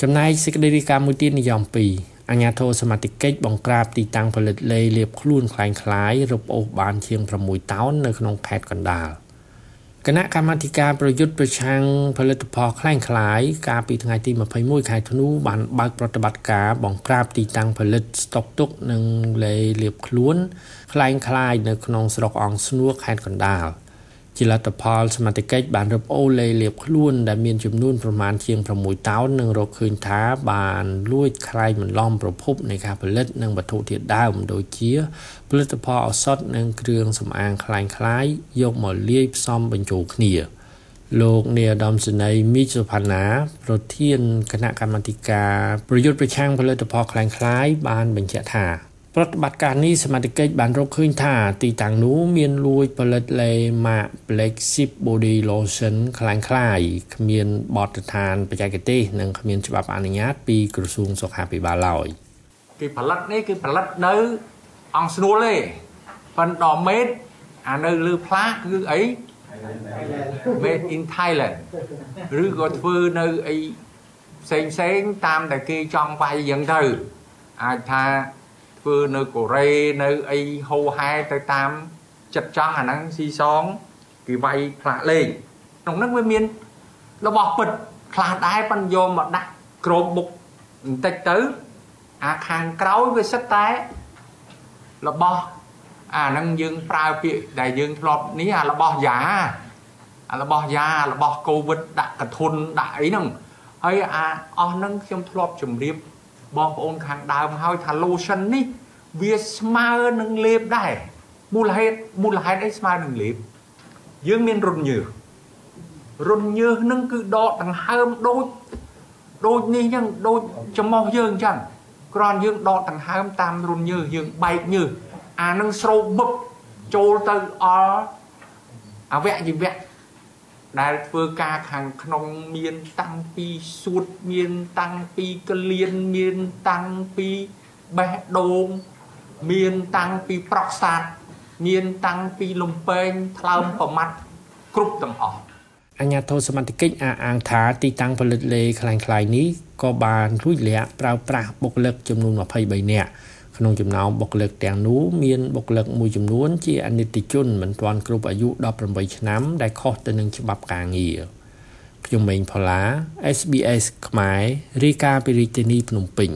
ចំណែកសេចក្តីរាយការណ៍មួយទៀតនិយម2អញ្ញាធិសមាជិកកិច្ចបង្ក្រាបទីតាំងផលិតលេលៀបខ្លួនคล้ายៗរឹបអូសបានជាង6តោននៅក្នុងខេត្តកណ្ដាល។គណៈកម្មាធិការប្រយុទ្ធប្រឆាំងផលិតផលคล้ายៗកាលពីថ្ងៃទី21ខែធ្នូបានបើកប្រតិបត្តិការបង្ក្រាបទីតាំងផលិតស្តុកទុកនិងលេលៀបខ្លួនคล้ายៗនៅក្នុងស្រុកអង្គស្នួរខេត្តកណ្ដាល។ ជាលទ្ធផលសមាជិកបានរឹបអូសលេលៀបខ្លួនដែលមានចំនួនប្រមាណជាង6តោននិងរកឃើញថាបានលួចក្រែងបន្លំប្រភពនៃការផលិតនិងវត្ថុធាតុដើមដូចជាផលិតផលឱសថនិងគ្រឿងសម្អាងคล้ายៗយកមកលាយផ្សំបញ្ចូលគ្នាលោកនាយឧត្តមសេនីយ៍មីសុផាណាប្រធានគណៈកម្មាធិការប្រយុទ្ធប្រឆាំងផលិតផលคล้ายៗបានបញ្ជាក់ថា ប្រតិបត្តិការនេះសមាជិកបានរកឃើញថាទីតាំងនោះមានលួចផលិតលេម៉ាក Black Sip Body Lotion คล้ายคล้ายគ្មានបទដ្ឋានបច្ចេកទេសនិងគ្មានច្បាប់អនុញ្ញាតពីក្រសួងសុខាភិបាលឡើយគេផលិតនេះគឺផលិតនៅអង្គស្នួលទេប៉ុន្តែមេតអានៅលើផ្លាកគឺអី made in Thailand ឬក៏ធ្វើនៅអីផ្សេងផ្សេងតាមតែគេចង់វាយយ៉ាងទៅអាចថា ធ្វើនៅកូរ៉េនៅអីហូហែទៅតាមចិត្តចង់អាហ្នឹងស៊ីសងគេវាយផ្លាកលេខក្នុងហ្នឹងវាមានរបស់ពិតខ្លះដែរប៉ុន្តែយកមកដាក់ក្រោមមុខបន្តិចទៅអាខាងក្រោយវាសិតតែរបស់អាហ្នឹងយើងប្រើពាក្យដែលយើងធ្លាប់នេះអារបស់យ៉ាអារបស់យ៉ារបស់កូវីដដាក់កធុនដាក់អីហ្នឹងហើយអាអស់ហ្នឹងខ្ញុំធ្លាប់ជម្រាប បងប្អូនខាងដើមហើយថា lotion នេះវាស្មើនឹងលេបដែរមូលហេតុមូលហេតុអីស្មើនឹងលេបយើងមានរុនញើសរុនញើសនឹងគឺដកដង្ហើមដូចដូចនេះចឹងដូចចំោះយើងចឹងគ្រាន់យើងដកដង្ហើមតាមរុនញើសយើងបែកញើសអានឹងស្រោបបឹកចូលទៅអល់អវយវៈ ដែលធ្វើការខាងក្នុងមានតាំងពីសួតមានតាំងពីកលៀនមានតាំងពីបេះដូងមានតាំងពីប្រកសាទមានតាំងពីលំពេងថ្លើមប្រមាត់គ្រប់ទាំងអស់អញ្ញាធិសមត្ថកិច្ចអះអាងថាទីតាំងផលិតលេខ្លាំងៗនេះក៏បានរួចលាក់ប្រើប្រាស់បុគ្គលិកចំនួន23នាក់ ក្នុងចំណោមបុគ្គលិកទាំងនោះមានបុគ្គលិកមួយចំនួនជាអនិច្ចជនមិនទាន់គ្រប់អាយុ18ឆ្នាំដែលខុសទៅនឹងច្បាប់ការងារខ្ញុំម៉េងផល្លា SBS ខ្មែររាយការណ៍ពីរាជធានីភ្នំពេញ